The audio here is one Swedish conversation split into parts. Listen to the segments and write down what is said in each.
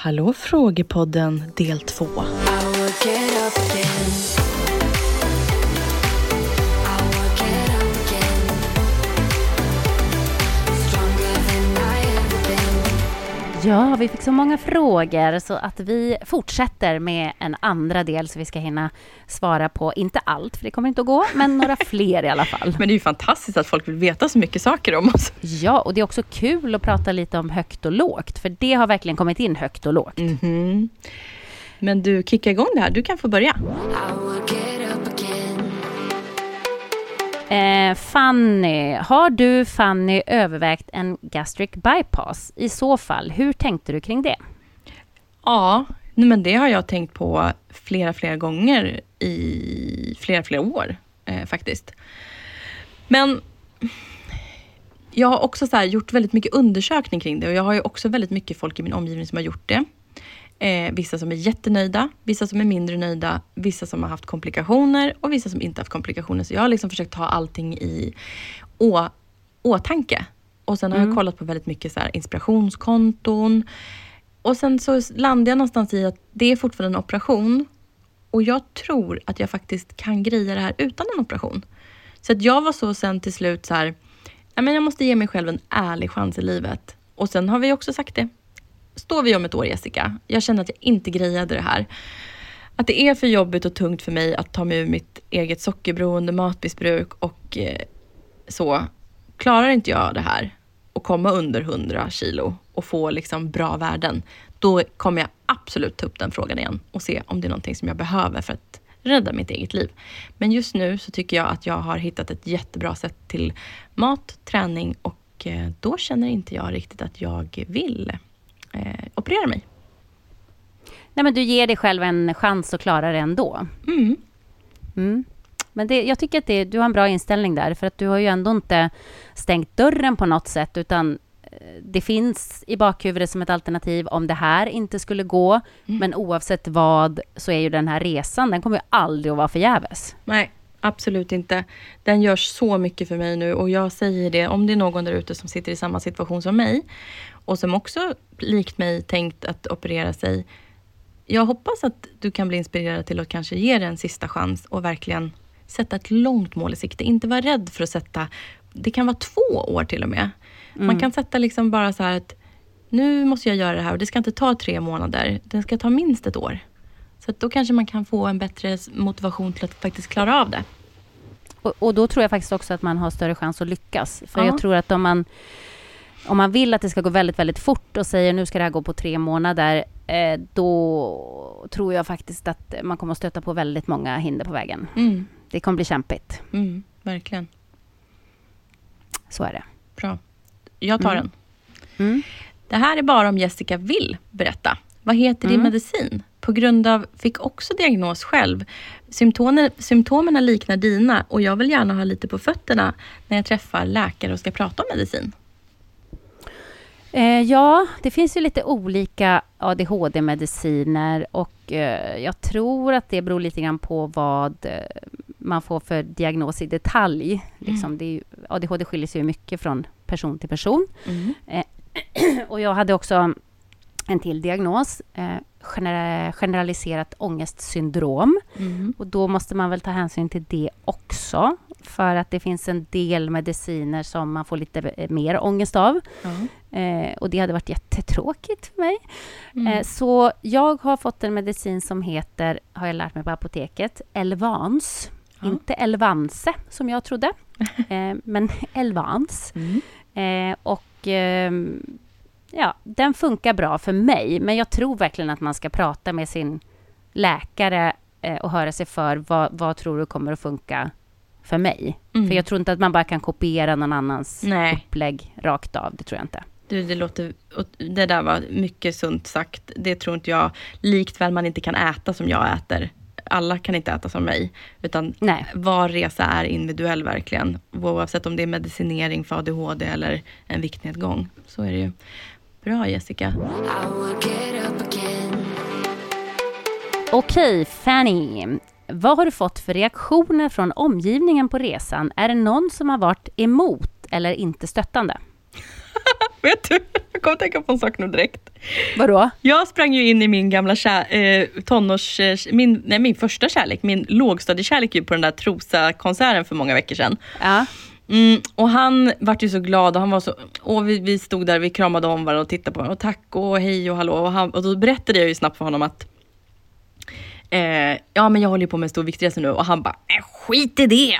Hallå frågepodden del 2. Ja, vi fick så många frågor så att vi fortsätter med en andra del så vi ska hinna svara på, inte allt, för det kommer inte att gå, men några fler i alla fall. Men det är ju fantastiskt att folk vill veta så mycket saker om oss. Ja, och det är också kul att prata lite om högt och lågt, för det har verkligen kommit in högt och lågt. Mhm. Men du, kicka igång det här. Du kan få börja. Eh, Fanny, har du Fanny övervägt en gastric bypass? I så fall, hur tänkte du kring det? Ja, men det har jag tänkt på flera, flera gånger i flera, flera år eh, faktiskt. Men jag har också så här, gjort väldigt mycket undersökning kring det och jag har ju också väldigt mycket folk i min omgivning som har gjort det. Eh, vissa som är jättenöjda, vissa som är mindre nöjda, vissa som har haft komplikationer och vissa som inte haft komplikationer. Så jag har liksom försökt ta allting i å, åtanke. Och sen har jag kollat på väldigt mycket så inspirationskonton. Och sen så landade jag någonstans i att det är fortfarande en operation. Och jag tror att jag faktiskt kan greja det här utan en operation. Så att jag var så sen till slut så här, "Ja, men jag måste ge mig själv en ärlig chans i livet. Och sen har vi också sagt det. Står vi om ett år Jessica, jag känner att jag inte grejade det här. Att det är för jobbigt och tungt för mig att ta mig ur mitt eget sockerberoende, matmissbruk och eh, så. Klarar inte jag det här och komma under 100 kilo och få liksom bra värden, då kommer jag absolut ta upp den frågan igen och se om det är någonting som jag behöver för att rädda mitt eget liv. Men just nu så tycker jag att jag har hittat ett jättebra sätt till mat, träning och eh, då känner inte jag riktigt att jag vill eh, operera mig. Nej, men du ger dig själv en chans att klara det ändå. Mm. Mm. Men det, jag tycker att det, du har en bra inställning där, för att du har ju ändå inte stängt dörren på något sätt, utan eh, det finns i bakhuvudet som ett alternativ om det här inte skulle gå. Men oavsett vad så är ju den här resan, den kommer ju aldrig att vara förgäves. Nej, absolut inte. Den gör så mycket för mig nu och jag säger det om det är någon där ute som sitter i samma situation som mig och som också likt mig tänkt att operera sig. Jag hoppas att du kan bli inspirerad till att kanske ge det en sista chans och verkligen sätta ett långt mål i sikte. Inte vara rädd för att sätta, det kan vara två år till och med. Man kan sätta liksom bara så här att nu måste jag göra det här och det ska inte ta tre månader. Det ska ta minst ett år. Så då kanske man kan få en bättre motivation till att faktiskt klara av det. Och, och då tror jag faktiskt också att man har större chans att lyckas. För Ja. jag tror att om man, om man vill att det ska gå väldigt, väldigt fort och säger nu ska det här gå på tre månader, eh, då tror jag faktiskt att man kommer att stöta på väldigt många hinder på vägen. Mm, Det kommer bli kämpigt. mm, verkligen. Så är det. Bra. Jag tar Mm. den. Mm. Det här är bara om Jessica vill berätta. Vad heter din medicin? På grund av, fick också diagnos själv. Symptomen, symptomen liknar dina och jag vill gärna ha lite på fötterna när jag träffar läkare och ska prata om medicin. Eh, ja, det finns ju lite olika ADHD-mediciner och eh, jag tror att det beror lite grann på vad eh, man får för diagnos i detalj. Liksom, det är ju, ADHD skiljer sig ju mycket från person till person. Eh, och jag hade också en till diagnos, eh, gener- generaliserat ångestsyndrom. Och då måste man väl ta hänsyn till det också, för att det finns en del mediciner som man får lite mer ångest av. Eh, och det hade varit jättetråkigt för mig. Eh, så jag har fått en medicin som heter, har jag lärt mig på apoteket, Elvans. Inte Elvanse, som jag trodde, eh, men Elvans. Eh, och ehm, ja, den funkar bra för mig, men jag tror verkligen att man ska prata med sin läkare eh, och höra sig för vad, vad tror du kommer att funka för mig? För jag tror inte att man bara kan kopiera någon annans Nej. upplägg rakt av. Det tror jag inte. Du, det, låter, och det där var mycket sunt sagt. Det tror inte jag. Likt väl man inte kan äta som jag äter. Alla kan inte äta som mig. Utan Nej. var resa är individuell verkligen. Oavsett om det är medicinering för ADHD eller en viktnedgång. Så är det ju. Bra Jessica. Okej, Fanny. Vad har du fått för reaktioner från omgivningen på resan? Är det någon som har varit emot eller inte stöttande? Vet du, jag kommer tänka på en sak nu direkt. Vadå? Jag sprang ju in i min gamla kär, eh, tonårs... Eh, min, nej, min första kärlek, min lågstadiekärlek ju på den där Trosa-konserten för många veckor sedan. Ja. Mm, och han vart ju så glad och han var så, och vi, vi stod där, vi kramade om varandra och tittade på varandra och tack och hej och hallå. Och, han, och då berättade jag ju snabbt för honom att eh, ja men jag håller ju på med en stor viktresa nu och han bara, äh, skit i det!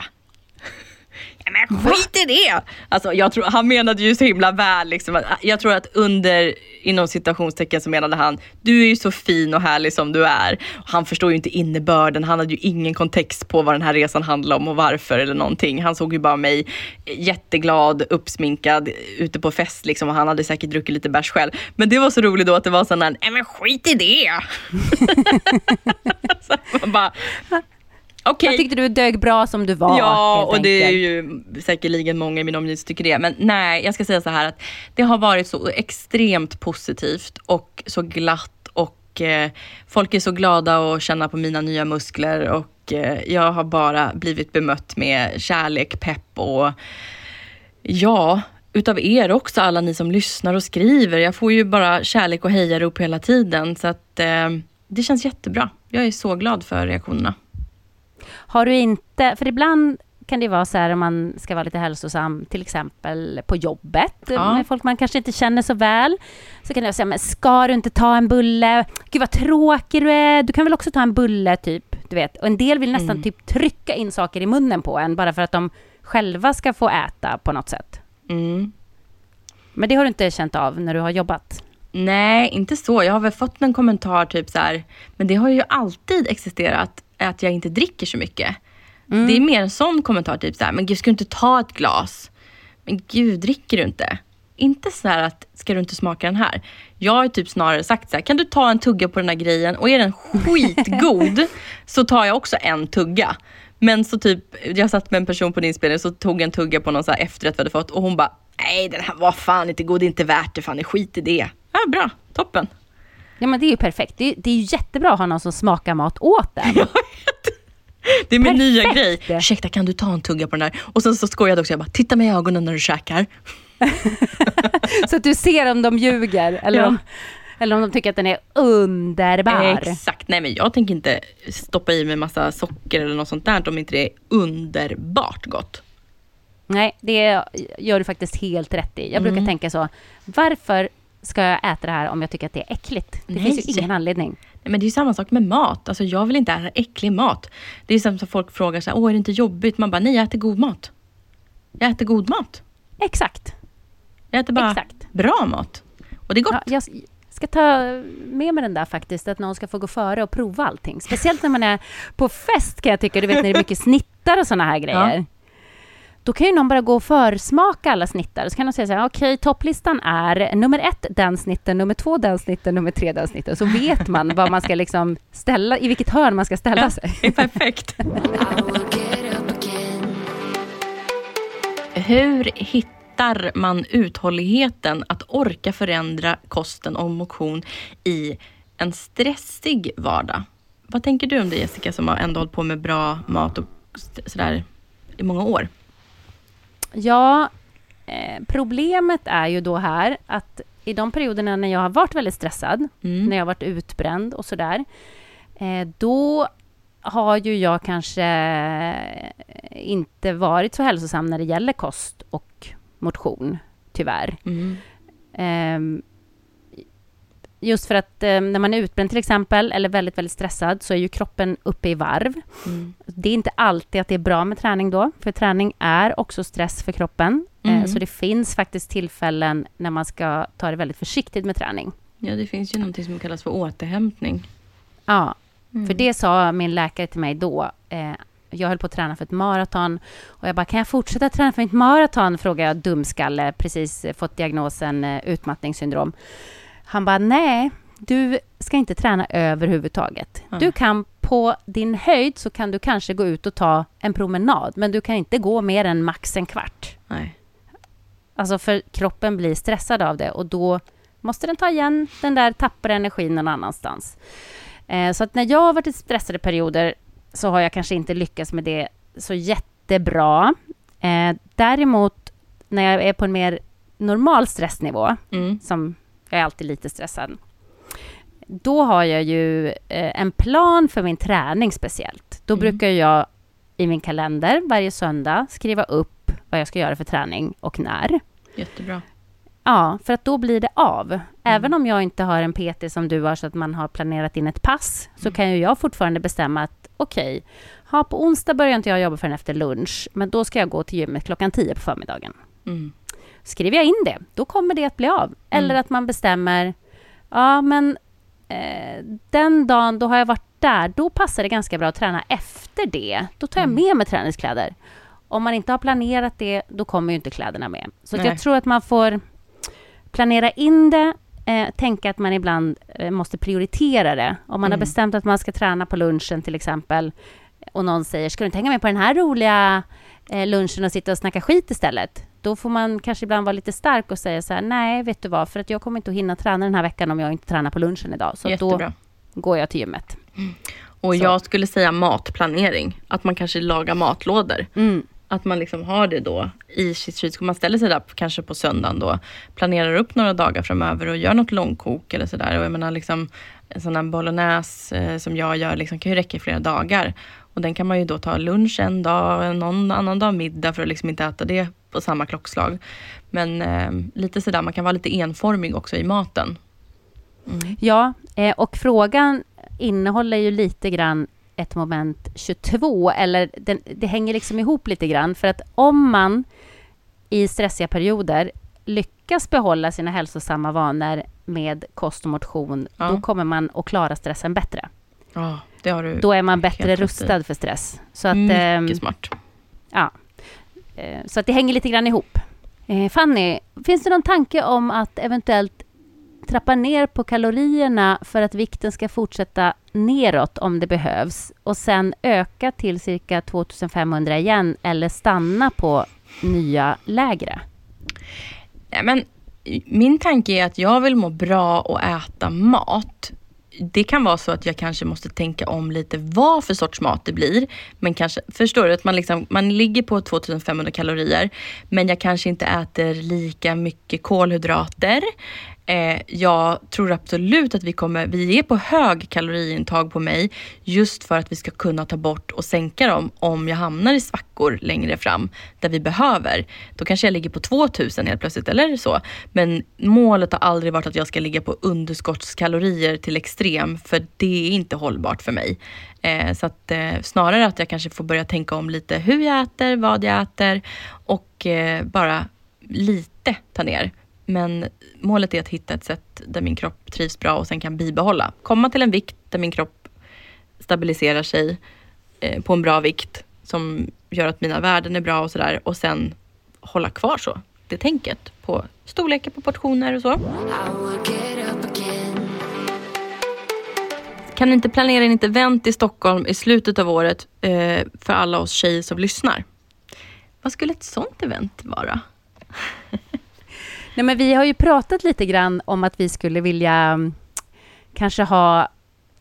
Ja, men skit i det! Alltså, jag tror, han menade ju så himla väl. Liksom, jag tror att under, inom citationstecken så menade han, du är ju så fin och härlig som du är. Han förstår ju inte innebörden, han hade ju ingen kontext på vad den här resan handlade om och varför eller någonting. Han såg ju bara mig jätteglad, uppsminkad, ute på fest liksom, och han hade säkert druckit lite bärs själv. Men det var så roligt då att det var sån här, nej men skit i det! så man bara, okej. Jag tyckte du dög bra som du var. Ja, och det är ju säkerligen många i min omgivning som tycker det. Men nej, jag ska säga så här att det har varit så extremt positivt och så glatt och eh, folk är så glada att känna på mina nya muskler och eh, jag har bara blivit bemött med kärlek, pepp och ja, utav er också, alla ni som lyssnar och skriver. Jag får ju bara kärlek och hejarop hela tiden så att eh, det känns jättebra. Jag är så glad för reaktionerna. Har du inte, för ibland kan det vara så här om man ska vara lite hälsosam, till exempel på jobbet, Ja. med folk man kanske inte känner så väl. Så kan jag säga, men ska du inte ta en bulle? Gud vad tråkig du är, du kan väl också ta en bulle, typ. Du vet. Och en del vill nästan typ trycka in saker i munnen på en, bara för att de själva ska få äta på något sätt. Mm. Men det har du inte känt av när du har jobbat? Nej, inte så. Jag har väl fått en kommentar typ så här, men det har ju alltid existerat att jag inte dricker så mycket. Det är mer en sån kommentar, typ så här, men gud ska du inte ta ett glas? Men gud, dricker du inte? Inte så här att, ska du inte smaka den här? Jag har typ snarare sagt så här, kan du ta en tugga på den här grejen och är den skitgod så tar jag också en tugga. Men så typ, jag satt med en person på din inspelning så tog en tugga på någon så här efterrätt vi hade fått och hon bara, nej den här var fan inte god, det är inte värt det, fan det är skit i det. Ja, bra, toppen. Ja, men det är ju perfekt. Det är, det är ju jättebra att ha någon som smakar mat åt en. Det är min Perfekt. nya grej. Ursäkta, kan du ta en tugga på den där? Och sen så skojade jag också, jag bara, titta mig i ögonen när du käkar. Så att du ser om de ljuger eller, Ja. om, eller om de tycker att den är underbar. Exakt, nej men jag tänker inte stoppa i mig massa socker eller något sånt där om inte det är underbart gott. Nej, det gör du faktiskt helt rätt i. Jag brukar tänka så, varför ska jag äta det här om jag tycker att det är äckligt? Det Nej. finns ju ingen anledning. Nej, men det är ju samma sak med mat. Alltså, jag vill inte äta äcklig mat. Det är som att folk frågar så här, åh är det inte jobbigt? Man bara, nej jag äter god mat. Jag äter god mat. Exakt. Jag äter bara Exakt. bra mat. Och det är gott. Ja, jag ska ta med mig den där faktiskt, att någon ska få gå före och prova allting. Speciellt när man är på fest kan jag tycka, du vet när det är mycket snittar och såna här grejer. Då kan ju någon bara gå och försmaka alla snittar. Så kan de säga så här, okej, okay, topplistan är nummer ett den snitten, nummer två den snitten, nummer tre den snitten. Så vet man vad man ska liksom ställa, i vilket hörn man ska ställa ja, sig. Det är perfekt. Hur hittar man uthålligheten att orka förändra kosten och motion i en stressig vardag? Vad tänker du om det Jessica som har ändå hållit på med bra mat och sådär i många år? Ja, eh, problemet är ju då här att i de perioderna när jag har varit väldigt stressad, mm. när jag har varit utbränd och sådär, eh, då har ju jag kanske inte varit så hälsosam när det gäller kost och motion, tyvärr. Mm. Eh, Just för att eh, när man är utbränd till exempel, eller väldigt, väldigt stressad, så är ju kroppen uppe i varv. Mm. Det är inte alltid att det är bra med träning då, för träning är också stress för kroppen. Eh, mm. Eh, så det finns faktiskt tillfällen när man ska ta det väldigt försiktigt med träning. Ja, det finns ju någonting som kallas för återhämtning. Ja, mm. för det sa min läkare till mig då. Eh, jag höll på att träna för ett maraton och jag bara, kan jag fortsätta träna för ett maraton? Frågade jag dumskalle, precis fått diagnosen eh, utmattningssyndrom. Han bara, nej, du ska inte träna överhuvudtaget. Mm. Du kan på din höjd så kan du kanske gå ut och ta en promenad, men du kan inte gå mer än max en kvart. Nej. Alltså för kroppen blir stressad av det och då måste den ta igen den där tappade energin någon annanstans. Eh, så att när jag har varit i stressade perioder så har jag kanske inte lyckats med det så jättebra. Eh, däremot när jag är på en mer normal stressnivå, mm. som jag är alltid lite stressad. Då har jag ju eh, en plan för min träning speciellt. Då mm. brukar jag i min kalender varje söndag skriva upp vad jag ska göra för träning och när. Jättebra. Ja, för att då blir det av. Mm. Även om jag inte har en PT som du har, så att man har planerat in ett pass, så mm. kan ju jag fortfarande bestämma att okej, okay, på onsdag börjar inte jag jobba förrän efter lunch, men då ska jag gå till gymmet klockan 10 på förmiddagen. Mm. Skriver jag in det, då kommer det att bli av. Eller mm. att man bestämmer, ja men eh, den dagen då har jag varit där, då passar det ganska bra att träna efter det. Då tar jag mm. med mig träningskläder. Om man inte har planerat det, då kommer ju inte kläderna med. Så jag tror att man får planera in det, eh, tänka att man ibland eh, måste prioritera det. Om man mm. har bestämt att man ska träna på lunchen till exempel och någon säger, ska du inte hänga med på den här roliga eh, lunchen och sitta och snacka skit istället? Då får man kanske ibland vara lite stark och säga så här, nej, vet du vad, för att jag kommer inte att hinna träna den här veckan om jag inte tränar på lunchen idag. Så Jättebra. då går jag till gymmet. Mm. Och så. jag skulle säga matplanering, att man kanske lagar matlådor. Mm. Att man liksom har det då i sitt kylskåp. Man ställer sig där kanske på söndagen då, planerar upp några dagar framöver och gör något långkok eller sådär. Och jag menar liksom, en sån här bolognese eh, som jag gör liksom, kan ju räcka i flera dagar. Och den kan man ju då ta lunch en dag, någon annan dag middag för att liksom inte äta det på samma klockslag. Men eh, lite sådär, man kan vara lite enformig också i maten. Mm. Ja, eh, och frågan innehåller ju lite grann ett moment 22, eller den, det hänger liksom ihop lite grann. För att om man i stressiga perioder lyckas behålla sina hälsosamma vanor med kost och motion, ja. då kommer man att klara stressen bättre. Ja, det har du Då är man bättre rustad för stress. Så att, Mycket eh, smart. Ja. Eh, så att det hänger lite grann ihop. Eh, Fanny, finns det någon tanke om att eventuellt trappa ner på kalorierna för att vikten ska fortsätta neråt om det behövs och sen öka till cirka 2500 igen eller stanna på nya lägre? Ja, men min tanke är att jag vill må bra och äta mat det kan vara så att jag kanske måste tänka om lite vad för sorts mat det blir. Men kanske, förstår du? Att man, liksom, man ligger på 2500 kalorier men jag kanske inte äter lika mycket kolhydrater. Eh, jag tror absolut att vi kommer, vi är på hög kaloriintag på mig just för att vi ska kunna ta bort och sänka dem om jag hamnar i svackor längre fram där vi behöver. Då kanske jag ligger på 2000 helt plötsligt eller så. Men målet har aldrig varit att jag ska ligga på underskottskalorier till extrem för det är inte hållbart för mig. Eh, så att eh, snarare att jag kanske får börja tänka om lite hur jag äter, vad jag äter och eh, bara lite ta ner. Men målet är att hitta ett sätt där min kropp trivs bra och sen kan bibehålla. Komma till en vikt där min kropp stabiliserar sig eh, på en bra vikt som gör att mina värden är bra och sådär. Och sen hålla kvar så, det tänket på storlekar på portioner och så. Kan ni inte planera in ett event i Stockholm i slutet av året eh, för alla oss tjejer som lyssnar? Vad skulle ett sånt event vara? Nej, men vi har ju pratat lite grann om att vi skulle vilja mm, kanske ha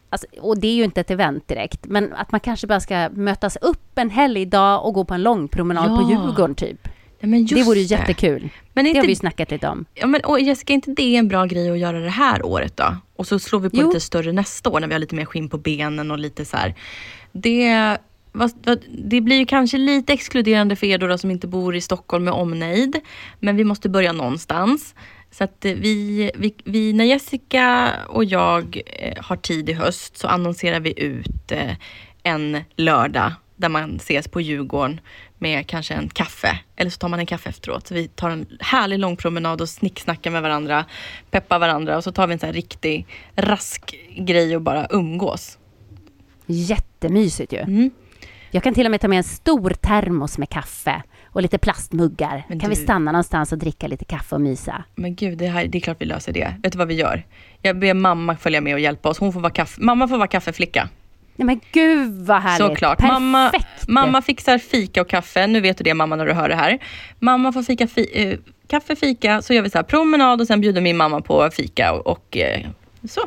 Alltså, och det är ju inte ett event direkt, men att man kanske bara ska mötas upp en helgdag och gå på en lång promenad Ja. på Djurgården typ. Ja, men just Det vore ju jättekul. Men Det inte, har vi ju snackat lite om. ja, men, och Jessica, är inte det en bra grej att göra det här året då? Och så slår vi på Jo. lite större nästa år när vi har lite mer skinn på benen och lite så här. Det, det blir ju kanske lite exkluderande för er då, då som inte bor i Stockholm med omnejd. Men vi måste börja någonstans. Så att eh, vi, vi, vi, när Jessica och jag eh, har tid i höst så annonserar vi ut eh, en lördag där man ses på Djurgården med kanske en kaffe. Eller så tar man en kaffe efteråt. Så vi tar en härlig lång promenad och snicksnackar med varandra, peppar varandra och så tar vi en sån här riktig rask grej och bara umgås. Jättemysigt ju. Mm. Jag kan till och med ta med en stor termos med kaffe och lite plastmuggar. Men kan vi du- stanna någonstans och dricka lite kaffe och mysa? Men gud, det, här, det är klart vi löser det. Vet du vad vi gör? Jag ber mamma följa med och hjälpa oss. Hon får vara kaffe, mamma får vara kaffeflicka. Nej men gud vad härligt! Såklart. Perfekt! Mamma, mamma fixar fika och kaffe. Nu vet du det mamma när du hör det här. Mamma får fika, fi, eh, kaffe, fika. Så gör vi så här promenad och sen bjuder min mamma på fika. Och, och eh, så.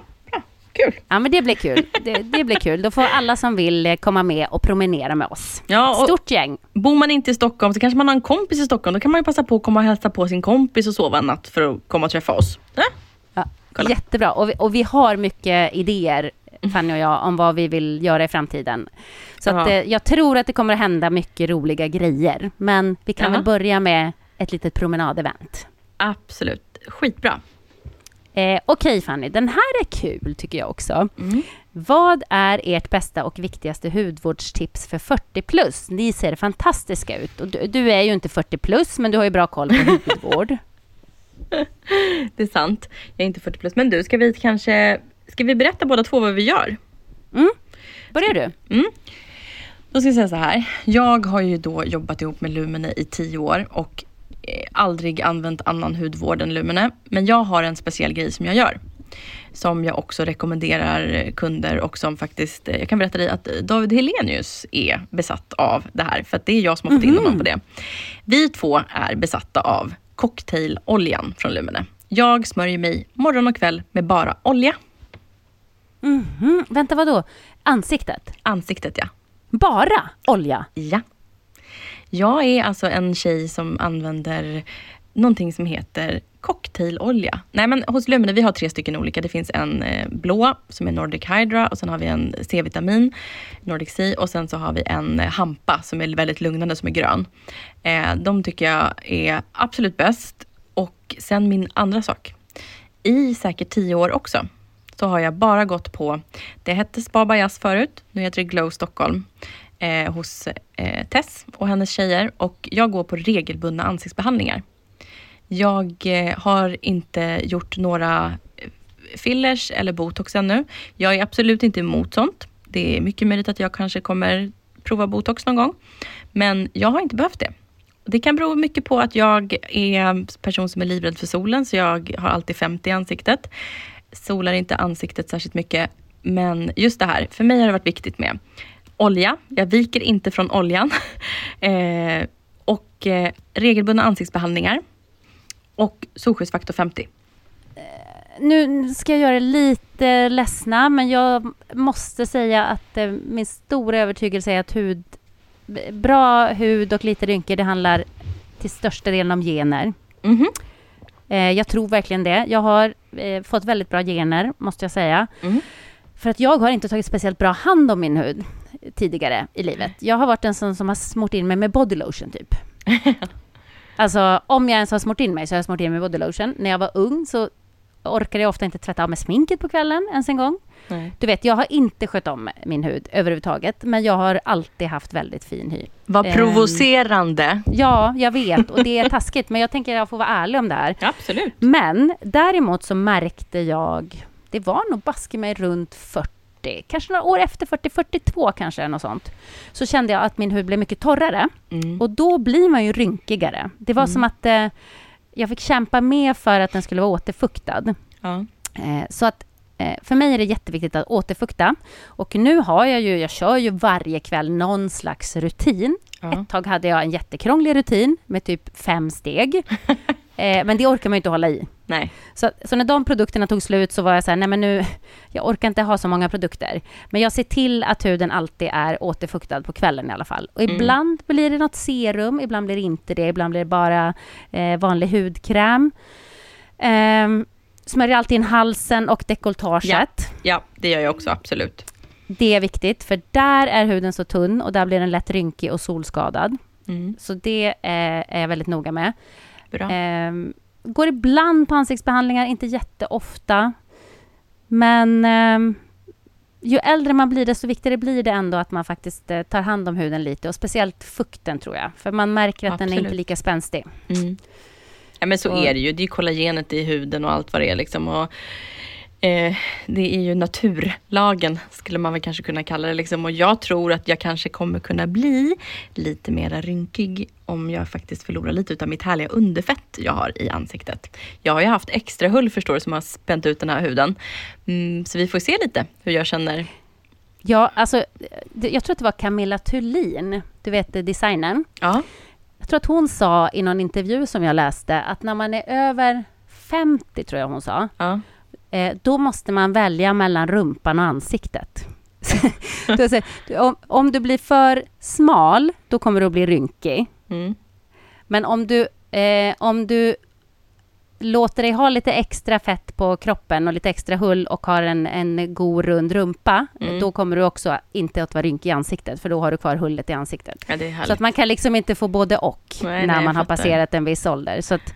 Kul. Ja men det blir kul. Det, det blir kul. Då får alla som vill eh, komma med och promenera med oss. Ja, och Stort gäng. bor man inte i Stockholm så kanske man har en kompis i Stockholm. Då kan man ju passa på att komma och hälsa på sin kompis och sova en natt för att komma och träffa oss. Ja? Ja, Kolla. jättebra. Och vi, och vi har mycket idéer, Fanny och jag, om vad vi vill göra i framtiden. Så att, eh, jag tror att det kommer att hända mycket roliga grejer. Men vi kan Ja. väl börja med ett litet promenadevent. Absolut. Skitbra. Eh, Okej Fanny, den här är kul tycker jag också. Mm. Vad är ert bästa och viktigaste hudvårdstips för 40 plus? Ni ser fantastiska ut. Och du, du är ju inte 40 plus, men du har ju bra koll på hudvård. Det är sant. Jag är inte 40 plus. Men du, ska vi kanske... Ska vi berätta båda två vad vi gör? Börjar du? Då ska jag säga så här. Jag har ju då jobbat ihop med Lumene i tio år och aldrig använt annan hudvård än Lumene. Men jag har en speciell grej som jag gör. Som jag också rekommenderar kunder och som faktiskt, eh, jag kan berätta dig att David Helenius är besatt av det här. För att det är jag som har fått in honom på det. Vi två är besatta av cocktailoljan från Lumene. Jag smörjer mig morgon och kväll med bara olja. Mm, vänta, vad då? Ansiktet? Ansiktet ja. Bara olja? Ja. Jag är alltså en tjej som använder någonting som heter cocktailolja. Nej men hos Lumene, vi har tre stycken olika. Det finns en eh, blå som är Nordic Hydra och sen har vi en C-vitamin, Nordic C, och sen så har vi en eh, hampa som är väldigt lugnande som är grön. Eh, de tycker jag är absolut bäst. Och sen min andra sak. I säkert tio år också så har jag bara gått på, det hette Spa Bajas förut, nu heter det Glow Stockholm eh, hos eh, Tess och hennes tjejer och jag går på regelbundna ansiktsbehandlingar. Jag eh, har inte gjort några eh, fillers eller botox ännu. Jag är absolut inte emot sånt. Det är mycket möjligt att jag kanske kommer prova botox någon gång. Men jag har inte behövt det. Det kan bero mycket på att jag är en person som är livrädd för solen, så jag har alltid 50 i ansiktet. Solar inte ansiktet särskilt mycket. Men just det här, för mig har det varit viktigt med olja. Jag viker inte från oljan. eh, och eh, regelbundna ansiktsbehandlingar. Och solskyddsfaktor 50. Nu ska jag göra er lite ledsna, men jag måste säga att eh, min stora övertygelse är att hud, bra hud och lite rynkor, det handlar till största delen om gener. Mhm. Eh, jag tror verkligen det. Jag har eh, fått väldigt bra gener, måste jag säga. Mm. För att jag har inte tagit speciellt bra hand om min hud tidigare i livet. Jag har varit en sån som har smort in mig med body lotion, typ. Alltså, om jag ens har smort in mig så har jag smort in mig med body lotion. När jag var ung så orkade jag ofta inte tvätta av mig sminket på kvällen ens en gång. Nej. Du vet, jag har inte skött om min hud överhuvudtaget, men jag har alltid haft väldigt fin hy. Vad Ehm. provocerande. Ja, jag vet och det är taskigt, men jag tänker att jag får vara ärlig om det här. Absolut. Men däremot så märkte jag, det var nog baske mig runt 40, kanske några år efter 40, 42 kanske, något sånt, så kände jag att min hud blev mycket torrare. Mm. Och då blir man ju rynkigare. Det var som att eh, jag fick kämpa med för att den skulle vara återfuktad. Ja. Eh, så att eh, för mig är det jätteviktigt att återfukta. Och nu har jag ju, jag kör ju varje kväll någon slags rutin. Ja. Ett tag hade jag en jättekrånglig rutin med typ fem steg. eh, men det orkar man ju inte hålla i. Nej. Så, så när de produkterna tog slut så var jag så här, nej men nu, jag orkar inte ha så många produkter. Men jag ser till att huden alltid är återfuktad på kvällen i alla fall. Och ibland blir det något serum, ibland blir det inte det, ibland blir det bara eh, vanlig hudkräm. Ehm, smörjer alltid in halsen och dekolletaget. Ja, det gör jag också, absolut. Det är viktigt, för där är huden så tunn och där blir den lätt rynkig och solskadad. Mm. Så det eh, är jag väldigt noga med. Bra. Ehm, går ibland på ansiktsbehandlingar, inte jätteofta. Men ehm, ju äldre man blir, desto viktigare blir det ändå att man faktiskt eh, tar hand om huden lite. Och speciellt fukten, tror jag. För man märker att den är Absolut. inte lika spänstig. Mm. Ja, men så Och- är det ju. Det är kollagenet i huden och allt vad det är. Liksom. Och, eh, det är ju naturlagen, skulle man väl kanske kunna kalla det. Liksom. Och jag tror att jag kanske kommer kunna bli lite mera rynkig om jag faktiskt förlorar lite av mitt härliga underfett jag har i ansiktet. Jag har ju haft extra hull förstår du, som har spänt ut den här huden. Mm, så vi får se lite hur jag känner. Ja, alltså, jag tror att det var Camilla Thulin, du vet designern. Ja, Jag tror att hon sa i någon intervju som jag läste att när man är över 50, tror jag hon sa, ja. Eh, då måste man välja mellan rumpan och ansiktet. Om, om du blir för smal, då kommer du att bli rynkig. Mm. Men om du, eh, om du låter dig ha lite extra fett på kroppen och lite extra hull och har en, en god rund rumpa, Mm. då kommer du också inte att vara rynkig i ansiktet, för då har du kvar hullet i ansiktet. ja. Så att man kan liksom inte få både och Nej, när nej, man har fattar. passerat en viss ålder. Så att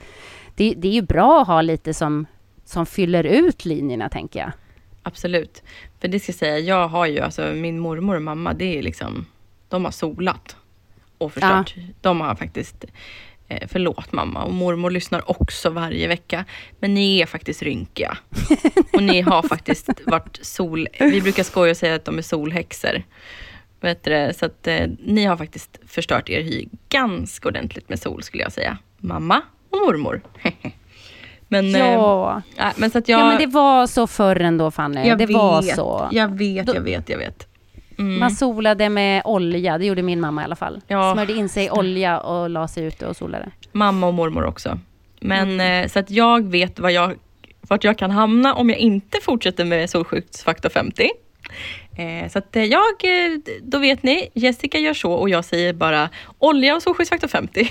det, det är ju bra att ha lite som, som fyller ut linjerna, tänker jag. Absolut. För det ska jag säga, jag har ju, alltså min mormor och mamma, det är liksom, de har solat och förstört. De har faktiskt, eh, förlåt mamma, och mormor lyssnar också varje vecka. Men ni är faktiskt rynkiga. Och ni har faktiskt varit sol, vi brukar skoja och säga att de är solhäxor. Vet du, så att eh, ni har faktiskt förstört er hy ganska ordentligt med sol skulle jag säga. Mamma och mormor. men, Ja. nej, men så att jag... ja, men det var så förr ändå, Fanny. Jag det vet, var så. Jag vet, jag vet, jag vet. Mm. Man solade med olja, det gjorde min mamma i alla fall. Ja. Smörjde in sig i olja och la sig ute och solade. Mamma och mormor också. Men Mm. eh, så att jag vet vad jag, vart jag kan hamna om jag inte fortsätter med solskyddsfaktor 50. Eh, så att eh, jag, då vet ni, Jessica gör så och jag säger bara olja och solskyddsfaktor 50.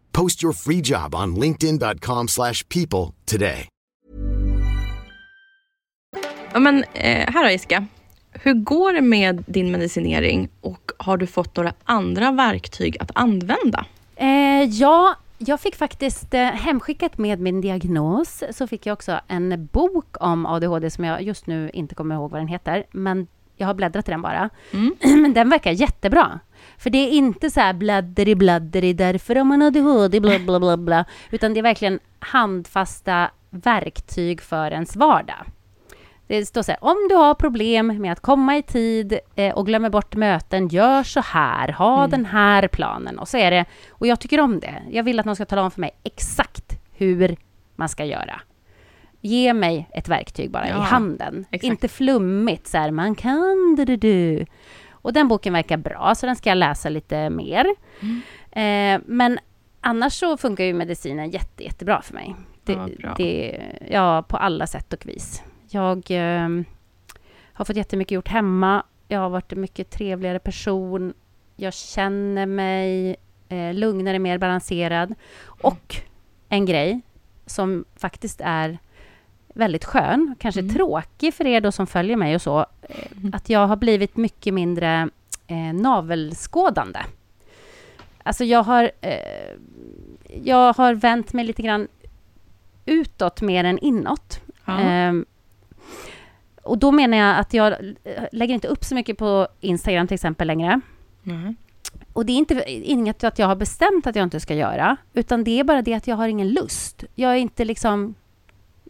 Post your free job on linkedin.com/people slash people today. Ja, men eh, här då Jessica. Hur går det med din medicinering och har du fått några andra verktyg att använda? Eh, ja, jag fick faktiskt eh, hemskickat med min diagnos, så fick jag också en bok om ADHD som jag just nu inte kommer ihåg vad den heter, men jag har bläddrat i den bara. Mm. Men den verkar jättebra. För det är inte så här bladderi bladderi därför har man ADHD bla bla bla bla, utan det är verkligen handfasta verktyg för ens vardag. Det står så här, om du har problem med att komma i tid eh, och glömmer bort möten, gör så här, ha Mm. den här planen. Och så är det, och jag tycker om det. Jag vill att någon ska tala om för mig exakt hur man ska göra. Ge mig ett verktyg bara Ja, i handen. exakt. Inte flummigt så här, man kan du, du, du. Och den boken verkar bra, så den ska jag läsa lite mer. Mm. Eh, men annars så funkar ju medicinen jätte, jättebra för mig. Det, Ja, det, ja, på alla sätt och vis. Jag eh, har fått jättemycket gjort hemma. Jag har varit en mycket trevligare person. Jag känner mig eh, lugnare, mer balanserad. Och en grej som faktiskt är väldigt skön, kanske Mm. tråkig för er då som följer mig och så, eh, att jag har blivit mycket mindre eh, navelskådande. Alltså jag har, eh, jag har vänt mig lite grann utåt mer än inåt. Ja. Ehm, och då menar jag att jag eh, lägger inte upp så mycket på Instagram till exempel längre. Nej. Och det är inte inget att jag har bestämt att jag inte ska göra, utan det är bara det att jag har ingen lust. Jag är inte liksom...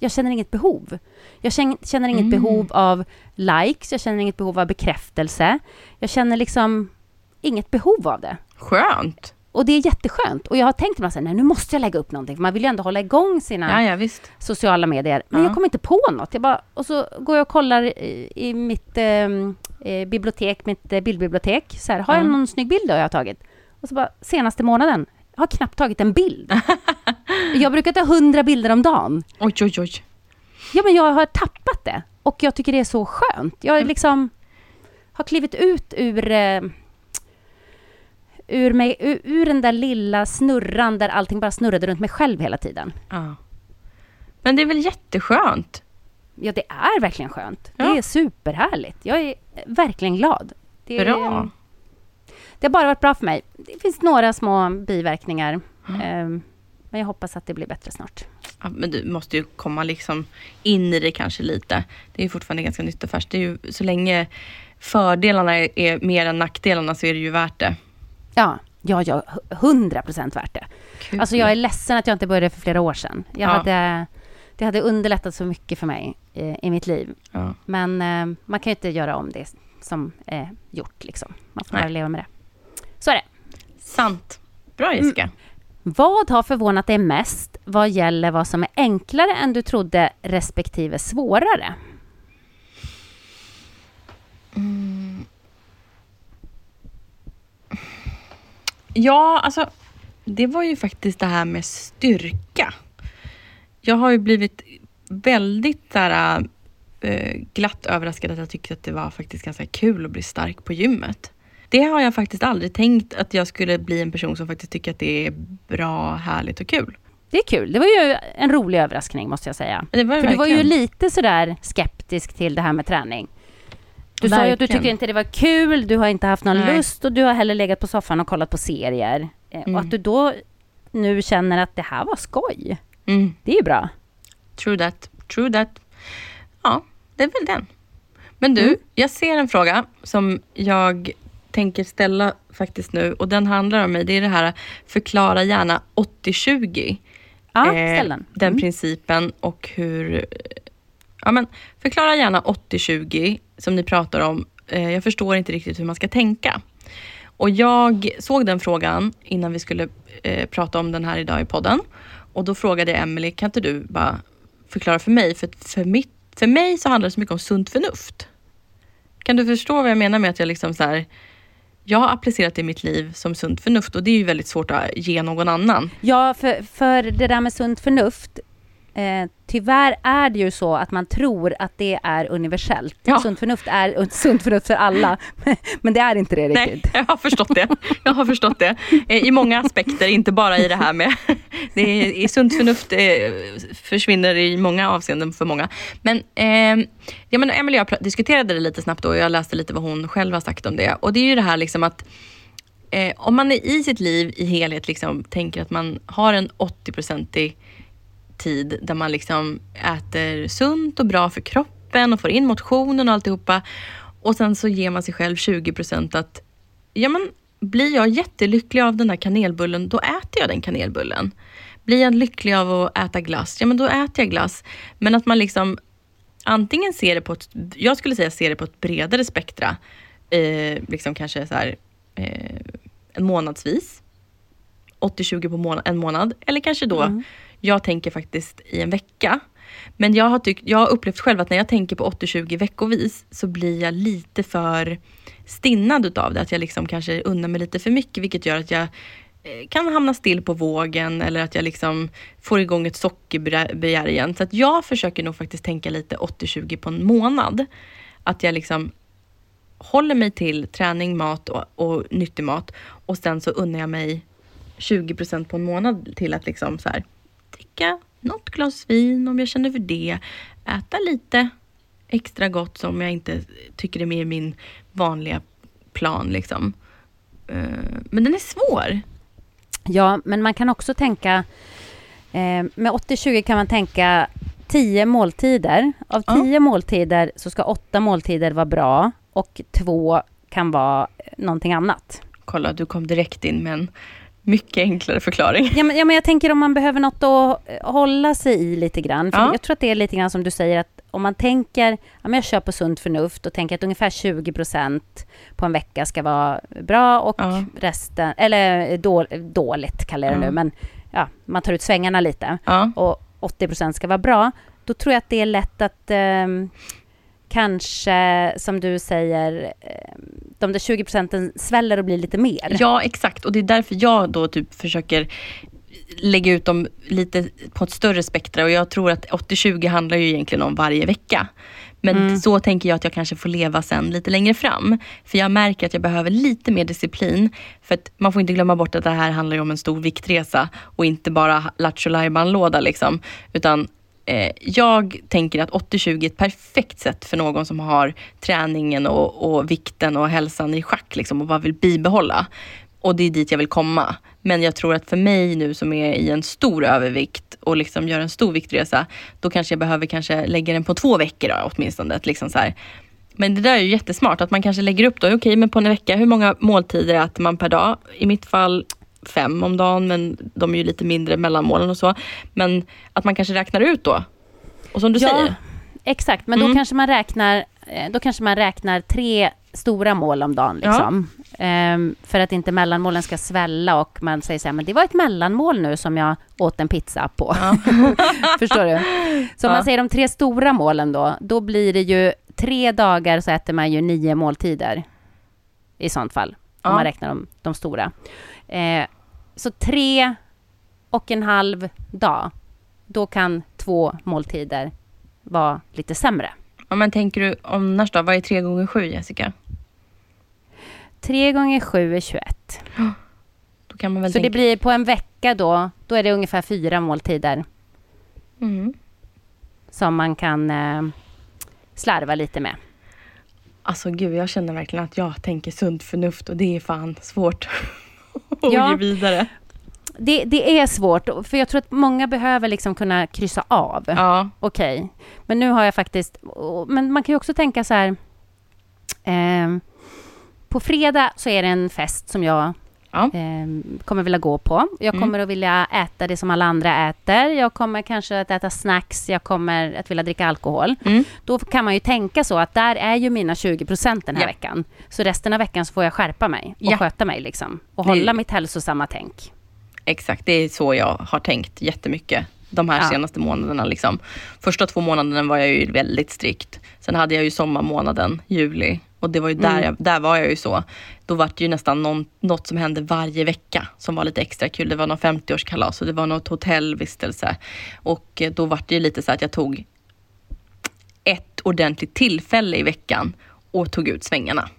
Jag känner inget behov. Jag känner, inget Mm. behov av likes, jag känner inget behov av bekräftelse. Jag känner liksom inget behov av det. Skönt. Och det är jätteskönt. Och jag har tänkt mig att nu måste jag lägga upp någonting, för man vill ju ändå hålla igång sina Ja, ja, sociala medier. Men Ja. jag kommer inte på något. Jag bara, och så går jag och kollar i, i mitt eh, eh, bibliotek, mitt eh, bildbibliotek. Så här, har jag Ja. någon snygg bild då jag har tagit? Och så bara, senaste månaden, jag har knappt tagit en bild. jag brukar ta hundra bilder om dagen. Oj, oj, oj. Ja, men jag har tappat det. Och jag tycker det är så skönt. Jag är liksom har klivit ut ur, eh, ur, mig, ur, ur den där lilla snurran där allting bara snurrade runt mig själv hela tiden. Ja. Men det är väl jätteskönt? Ja, det är verkligen skönt. Ja. Det är superhärligt. Jag är verkligen glad. Det, är- Bra. Det har bara varit bra för mig. Det finns några små biverkningar. ehm, Men jag hoppas att det blir bättre snart. Ja, men du måste ju komma liksom in i det kanske lite. Det är ju fortfarande ganska nytt och färskt. Det är ju, så länge fördelarna är, mer än nackdelarna så är det ju värt det. Ja, ja, ja, hundra procent värt det. Kul. Alltså jag är ledsen att jag inte började för flera år sedan. Jag Ja. hade, det hade underlättat så mycket för mig eh, i mitt liv. Ja. Men eh, man kan ju inte göra om det som är gjort. Liksom. Man får Nej. bara leva med det. Så är det. Sant. Bra Jessica. Vad har förvånat dig mest vad gäller vad som är enklare än du trodde respektive svårare? Mm. Ja, alltså det var ju faktiskt det här med styrka. Jag har ju blivit väldigt där, äh, glatt överraskad att jag tyckte att det var faktiskt ganska kul att bli stark på gymmet. Det har jag faktiskt aldrig tänkt att jag skulle bli en person som faktiskt tycker att det är bra, härligt och kul. Det är kul. Det var ju en rolig överraskning måste jag säga. Det var För du var ju verkligen- lite sådär skeptisk till det här med träning. Du sa ju att du Verkligen. tycker inte det var kul, du har inte haft någon Nej. lust och du har heller legat på soffan och kollat på serier. Mm. Och att du då nu känner att det här var skoj. Mm, Det är ju bra. true that, true that. Ja, det är väl den. Men du, Mm. jag ser en fråga som jag tänker ställa faktiskt nu och den handlar om mig. Det är det här förklara gärna 80-20. Ja, Eh, den. Den Mm. principen och hur... Ja, men förklara gärna 80-20 som ni pratar om. Eh, jag förstår inte riktigt hur man ska tänka. Och jag såg den frågan innan vi skulle eh, prata om den här idag i podden. Och då frågade jag Emily, kan inte du bara förklara för mig? För, för, mitt, för mig så handlar det så mycket om sunt förnuft. Kan du förstå vad jag menar med att jag liksom så här, jag har applicerat det i mitt liv som sunt förnuft och det är ju väldigt svårt att ge någon annan. Ja, för, för det där med sunt förnuft. Eh, tyvärr är det ju så att man tror att det är universellt. Ja. Sunt förnuft är sunt förnuft för alla. Men det är inte det Nej, riktigt. jag har förstått det. Jag har förstått det. Eh, I många aspekter, inte bara i det här med... Det är, i sunt förnuft eh, försvinner i många avseenden för många. Men, eh, ja, men Emelie och jag diskuterade det lite snabbt då och jag läste lite vad hon själv har sagt om det. Och det är ju det här liksom att eh, om man är i sitt liv i helhet liksom tänker att man har en 80-procentig tid där man liksom äter sunt och bra för kroppen och får in motionen och alltihopa. Och sen så ger man sig själv 20 procent att ja, men blir jag jättelycklig av den där kanelbullen, då äter jag den kanelbullen. Blir jag lycklig av att äta glass, ja men då äter jag glass. Men att man liksom antingen ser det på ett, jag skulle säga ser det på ett bredare spektra, eh, liksom kanske så här, eh, en månadsvis. 80-20 på månad, en månad. Eller kanske då, mm jag tänker faktiskt i en vecka. Men jag har, tyckt, jag har upplevt själv att när jag tänker på 80-20 veckovis så blir jag lite för stinnad utav det. Att jag liksom kanske unnar mig lite för mycket vilket gör att jag eh, kan hamna still på vågen eller att jag liksom får igång ett sockerbegär igen. Så att jag försöker nog faktiskt tänka lite 80-20 på en månad. Att jag liksom håller mig till träning, mat och, och nyttig mat och sen så unnar jag mig 20% på en månad till att liksom så här, dricka något glas vin om jag känner för det. Äta lite extra gott som jag inte tycker är med i min vanliga plan. Liksom. Eh, men den är svår. Ja, men man kan också tänka... Eh, med 80-20 kan man tänka 10 måltider. Av 10 ja. måltider så ska 8 måltider vara bra och 2 kan vara någonting annat. Kolla, du kom direkt in med en mycket enklare förklaring. Ja men, ja, men jag tänker om man behöver något att hålla sig i lite grann. För ja. Jag tror att det är lite grann som du säger att om man tänker, ja, men jag kör på sunt förnuft och tänker att ungefär 20% på en vecka ska vara bra och ja. resten, eller då, dåligt kallar jag det nu, men ja, man tar ut svängarna lite och 80% ska vara bra. Då tror jag att det är lätt att eh, kanske, som du säger, eh, de där 20 procenten sväller och blir lite mer. Ja, exakt. Och det är därför jag då typ försöker lägga ut dem lite på ett större spektra och jag tror att 80-20 handlar ju egentligen om varje vecka. Men mm. så tänker jag att jag kanske får leva sen lite längre fram. För jag märker att jag behöver lite mer disciplin. För att man får inte glömma bort att det här handlar om en stor viktresa och inte bara lattjo låda liksom. Utan eh, jag tänker att 80-20 är ett perfekt sätt för någon som har träningen och, och vikten och hälsan i schack liksom, och bara vill bibehålla. Och det är dit jag vill komma. Men jag tror att för mig nu som är i en stor övervikt och liksom gör en stor viktresa, då kanske jag behöver kanske lägga den på två veckor då, åtminstone. Liksom så här. Men det där är ju jättesmart, att man kanske lägger upp då, okej okay, men på en vecka, hur många måltider äter man per dag? I mitt fall fem om dagen, men de är ju lite mindre mellanmålen och så. Men att man kanske räknar ut då. Och som du ja, säger. Exakt, men mm. då kanske man räknar eh, då kanske man räknar tre stora mål om dagen. Liksom. Ja. Ehm, för att inte mellanmålen ska svälla och man säger så här, men det var ett mellanmål nu som jag åt en pizza på. Ja. Förstår du? Så om man säger de tre stora målen då, då blir det ju tre dagar så äter man ju nio måltider. I sånt fall, om man räknar de, de stora. Ehm, så tre och en halv dag, då kan två måltider vara lite sämre. Ja, men tänker du annars då? Vad är tre gånger sju, Jessica? Tre gånger sju är 21. Då kan man väl Så tänka... det blir på en vecka då, då är det ungefär fyra måltider. Mm. Som man kan eh, slarva lite med. Alltså gud, jag känner verkligen att jag tänker sunt förnuft och det är fan svårt att ja. ge vidare. Det, det, är svårt, för jag tror att många behöver liksom kunna kryssa av. Ja. Okej, okay. men nu har jag faktiskt... Men man kan ju också tänka så här... Eh, på fredag så är det en fest som jag ja. eh, kommer vilja gå på. Jag mm. kommer mm. att vilja äta det som alla andra äter. Jag kommer kanske att äta snacks. Jag kommer att vilja dricka alkohol. Mm. Då kan man ju tänka så att där är ju mina 20 procent den här ja. veckan. Så resten av veckan så får jag skärpa mig och ja. sköta mig liksom. Och hålla mitt hälsosamma tänk. Exakt, det är så jag har tänkt jättemycket de här ja. senaste månaderna. Liksom. Första två månaderna var jag ju väldigt strikt. Sen hade jag ju sommarmånaden, juli. Och det var ju där, mm. jag, där var jag ju så. Då var det ju nästan någon, något som hände varje vecka som var lite extra kul. Det var någon 50-årskalas och det var något hotellvistelse. Och eh, då var det ju lite så att jag tog ett ordentligt tillfälle i veckan och tog ut svängarna.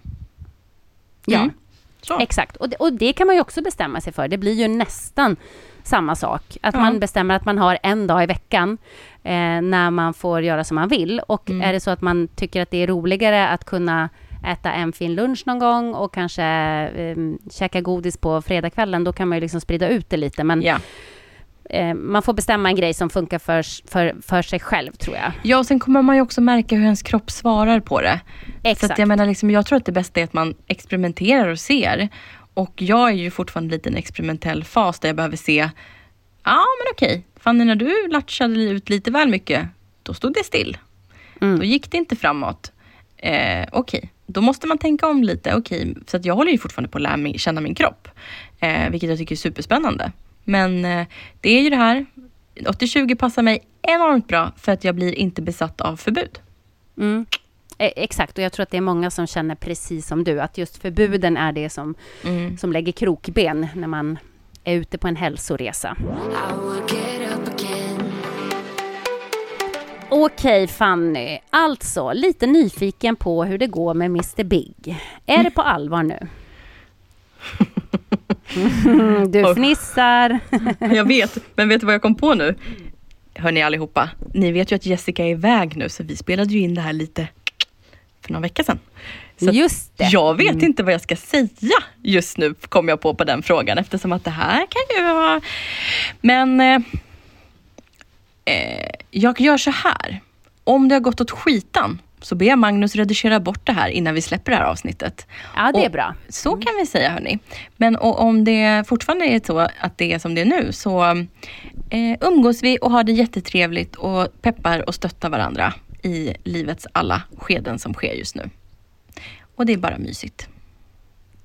Ja, mm. exakt. Och det, och det kan man ju också bestämma sig för. Det blir ju nästan samma sak. Att ja. man bestämmer att man har en dag i veckan eh, när man får göra som man vill. Och mm. är det så att man tycker att det är roligare att kunna äta en fin lunch någon gång och kanske eh, käka godis på fredagskvällen, då kan man ju liksom sprida ut det lite. Men eh, man får bestämma en grej som funkar för, för, för sig själv, tror jag. Ja, och sen kommer man ju också märka hur ens kropp svarar på det. Så Exakt. att jag menar, liksom, jag tror att det bästa är att man experimenterar och ser. Och jag är ju fortfarande lite i en experimentell fas där jag behöver se, ja men okej, Fanny när du latchade ut lite väl mycket, då stod det still. Mm. Då gick det inte framåt. Eh, okej, då måste man tänka om lite. Okej, så att jag håller ju fortfarande på att lära mig känna min kropp. Eh, vilket jag tycker är superspännande. Men eh, det är ju det här, 80-20 passar mig enormt bra för att jag blir inte besatt av förbud. Mm. Eh, Exakt, och jag tror att det är många som känner precis som du, att just förbuden är det som, Mm. som lägger krokben när man är ute på en hälsoresa. Okej Fanny, alltså lite nyfiken på hur det går med Mr Big. Är det på allvar nu? Du fnissar. Jag vet, men vet du vad jag kom på nu? Hörni allihopa, ni vet ju att Jessica är iväg nu så vi spelade ju in det här lite för några veckor sedan. Så Just det. Jag vet inte vad jag ska säga just nu, kom jag på på den frågan eftersom att det här kan ju vara... Men eh, jag gör så här. Om det har gått åt skitan så ber jag Magnus redigera bort det här innan vi släpper det här avsnittet. Ja, det är Och bra. Så kan vi säga hörni. Men o- om det fortfarande är så att det är som det är nu så eh, umgås vi och har det jättetrevligt och peppar och stöttar varandra i livets alla skeden som sker just nu. Och det är bara mysigt.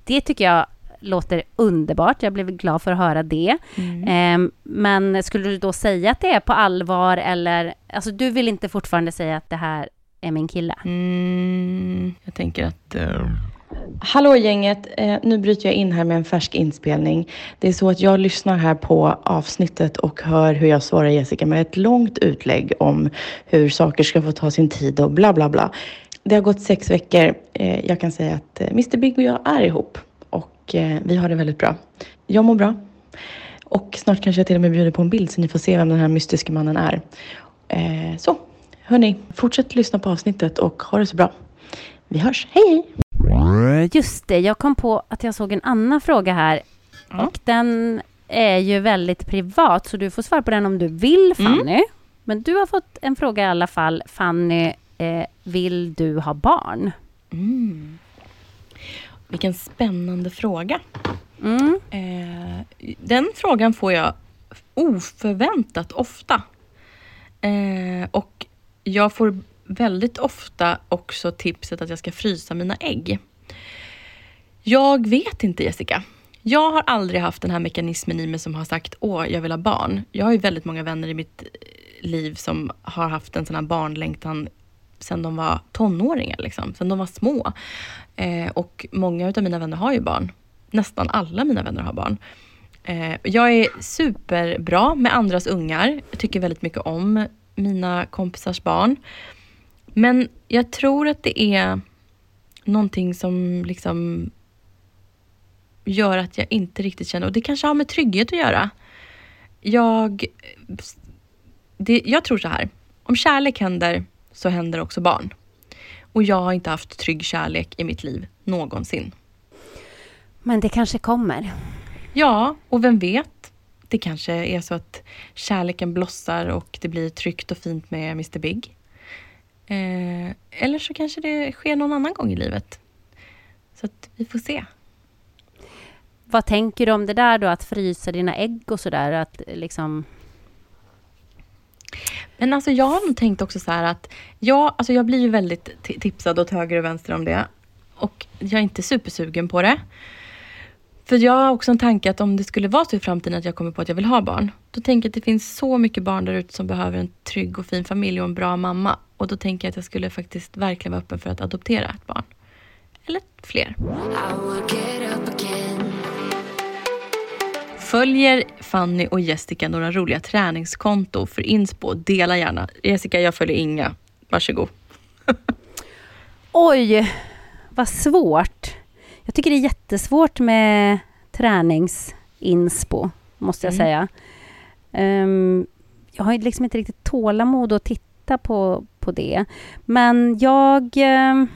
Det tycker jag låter underbart. Jag blev glad för att höra det. Mm. Ehm, men skulle du då säga att det är på allvar eller... Alltså du vill inte fortfarande säga att det här är min kille? Mm, jag tänker att... Hallå gänget! Eh, nu bryter jag in här med en färsk inspelning. Det är så att jag lyssnar här på avsnittet och hör hur jag svarar Jessica med ett långt utlägg om hur saker ska få ta sin tid och bla bla bla. Det har gått sex veckor. Eh, jag kan säga att eh, Mr Big och jag är ihop och eh, vi har det väldigt bra. Jag mår bra. Och snart kanske jag till och med bjuder på en bild så ni får se vem den här mystiska mannen är. Eh, så, hörni, fortsätt lyssna på avsnittet och ha det så bra. Vi hörs, hej! Just det, jag kom på att jag såg en annan fråga här. Ja. Och den är ju väldigt privat, så du får svara på den om du vill, Fanny. Men du har fått en fråga i alla fall. Fanny, eh, vill du ha barn? Vilken spännande fråga. Mm. Eh, den frågan får jag oförväntat ofta. Eh, och jag får väldigt ofta också tipset att jag ska frysa mina ägg. Jag vet inte Jessica. Jag har aldrig haft den här mekanismen i mig som har sagt åh, jag vill ha barn. Jag har ju väldigt många vänner i mitt liv som har haft en sån här barnlängtan sen de var tonåringar, liksom. sen de var små. Eh, och många av mina vänner har ju barn. Nästan alla mina vänner har barn. Eh, jag är superbra med andras ungar. Jag tycker väldigt mycket om mina kompisars barn. Men jag tror att det är någonting som liksom gör att jag inte riktigt känner, och det kanske har med trygghet att göra. Jag, det, jag tror så här, om kärlek händer så händer också barn. Och jag har inte haft trygg kärlek i mitt liv någonsin. Men det kanske kommer. Ja, och vem vet? Det kanske är så att kärleken blossar och det blir tryggt och fint med Mr Big. Eh, eller så kanske det sker någon annan gång i livet. Så att vi får se. Vad tänker du om det där då, att frysa dina ägg och sådär? Att liksom... Men alltså jag har nog tänkt också så här att jag, alltså jag blir ju väldigt tipsad åt höger och vänster om det. Och jag är inte supersugen på det. För jag har också en tanke att om det skulle vara så i framtiden att jag kommer på att jag vill ha barn. Då tänker jag att det finns så mycket barn där ute som behöver en trygg och fin familj och en bra mamma. Och då tänker jag att jag skulle faktiskt verkligen vara öppen för att adoptera ett barn. Eller fler. Följer Fanny och Jessica några roliga träningskonto för inspo? Dela gärna. Jessica, jag följer inga. Varsågod. Oj, vad svårt. Jag tycker det är jättesvårt med träningsinspo, måste jag Mm. säga. Ehm, jag har liksom inte riktigt tålamod att titta på, på det. Men jag... ehm,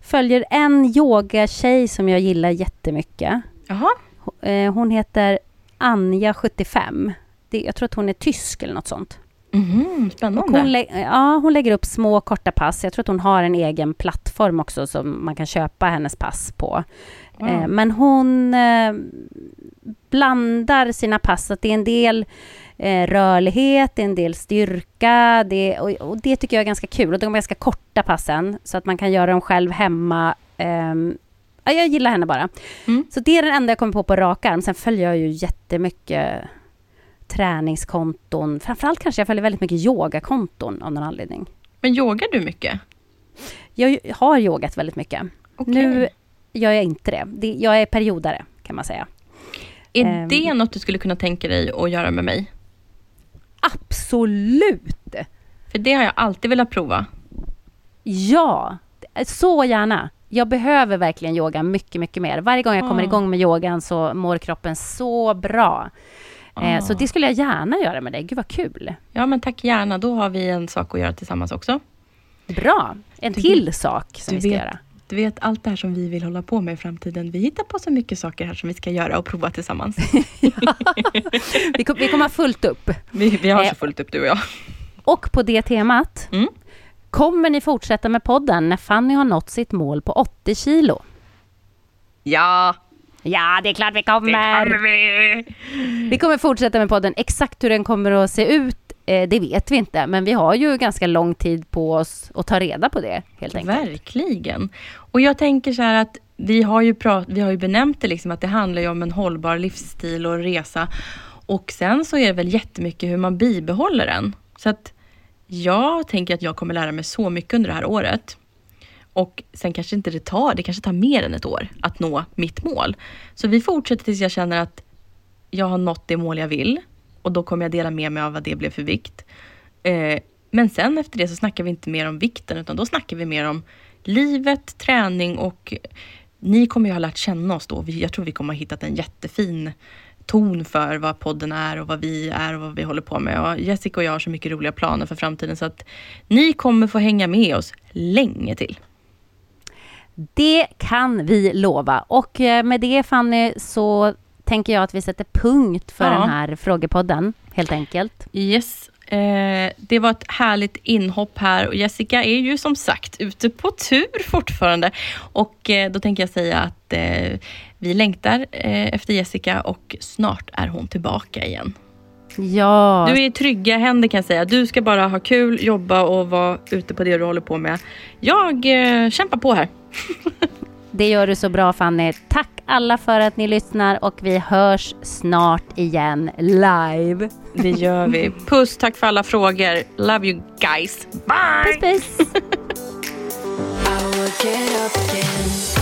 följer en yogatjej som jag gillar jättemycket. Jaha. Eh, Hon heter Anja75. Det, jag tror att hon är tysk eller något sånt. Och spännande. hon, ja, hon lägger upp små korta pass. Jag tror att hon har en egen plattform också som man kan köpa hennes pass på. Eh, men hon eh, blandar sina pass. Att det är en del rörlighet, det är en del styrka. Det, och, och det tycker jag är ganska kul. Och de är ganska korta passen så att man kan göra dem själv hemma. Ehm, jag gillar henne bara. Mm. Så det är den enda jag kommer på på rak arm. Sen följer jag ju jättemycket träningskonton. Framförallt kanske jag följer väldigt mycket yogakonton av någon anledning. Men yogar du mycket? Jag har yogat väldigt mycket. Okej. Nu gör jag inte det. det. Jag är periodare kan man säga. Är ehm. det något du skulle kunna tänka dig att göra med mig? Absolut! För det har jag alltid velat prova. Ja, så gärna. Jag behöver verkligen yoga mycket, mycket mer. Varje gång jag kommer Ah. igång med yogan så mår kroppen så bra. Eh, Ah. Så det skulle jag gärna göra med dig. Gud vad kul. Ja, men tack gärna. Då har vi en sak att göra tillsammans också. Bra. En Du till sak som vi ska vet- göra. Du vet, allt det här som vi vill hålla på med i framtiden. Vi hittar på så mycket saker här som vi ska göra och prova tillsammans. Vi, kom, vi kommer ha fullt upp. vi, vi har Eh. så fullt upp du och jag. Och på det temat, Mm. Kommer ni fortsätta med podden när Fanny har nått sitt mål på 80 kilo? Ja, Ja, det är klart vi kommer! det kommer vi! Vi kommer fortsätta med podden. Exakt hur den kommer att se ut, eh, det vet vi inte. Men vi har ju ganska lång tid på oss att ta reda på det, helt enkelt. Verkligen. Och jag tänker så här att vi har ju, prat, vi har ju benämnt det liksom att det handlar ju om en hållbar livsstil och resa. Och sen så är det väl jättemycket hur man bibehåller den. Så att jag tänker att jag kommer lära mig så mycket under det här året. Och sen kanske inte det tar, det kanske tar mer än ett år att nå mitt mål. Så vi fortsätter tills jag känner att jag har nått det mål jag vill. Och då kommer jag dela med mig av vad det blev för vikt. Eh, men sen efter det så snackar vi inte mer om vikten utan då snackar vi mer om livet, träning och ni kommer ju ha lärt känna oss då. Jag tror vi kommer ha hittat en jättefin ton för vad podden är och vad vi är och vad vi håller på med. Och Jessica och jag har så mycket roliga planer för framtiden så att ni kommer få hänga med oss länge till. Det kan vi lova. Och eh, med det Fanny så tänker jag att vi sätter punkt för Ja. den här frågepodden, helt enkelt. Yes. Eh, det var ett härligt inhopp här och Jessica är ju som sagt ute på tur fortfarande. Och eh, då tänker jag säga att eh, vi längtar eh, efter Jessica och snart är hon tillbaka igen. Ja, Du är i trygga händer kan jag säga. Du ska bara ha kul, jobba och vara ute på det du håller på med. Jag eh, kämpar på här. det gör du så bra Fanny. Tack alla för att ni lyssnar och vi hörs snart igen live. Det gör vi. Puss, tack för alla frågor. Love you guys. Bye! Puss puss!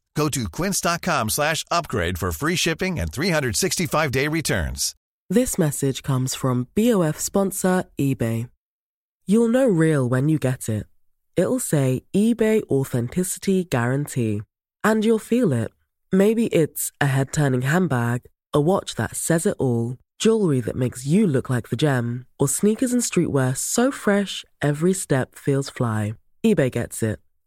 Go to quince.com slash upgrade for free shipping and 365-day returns. This message comes from BOF sponsor eBay. You'll know real when you get it. It'll say eBay Authenticity Guarantee. And you'll feel it. Maybe it's a head turning handbag, a watch that says it all, jewelry that makes you look like the gem, or sneakers and streetwear so fresh every step feels fly. eBay gets it.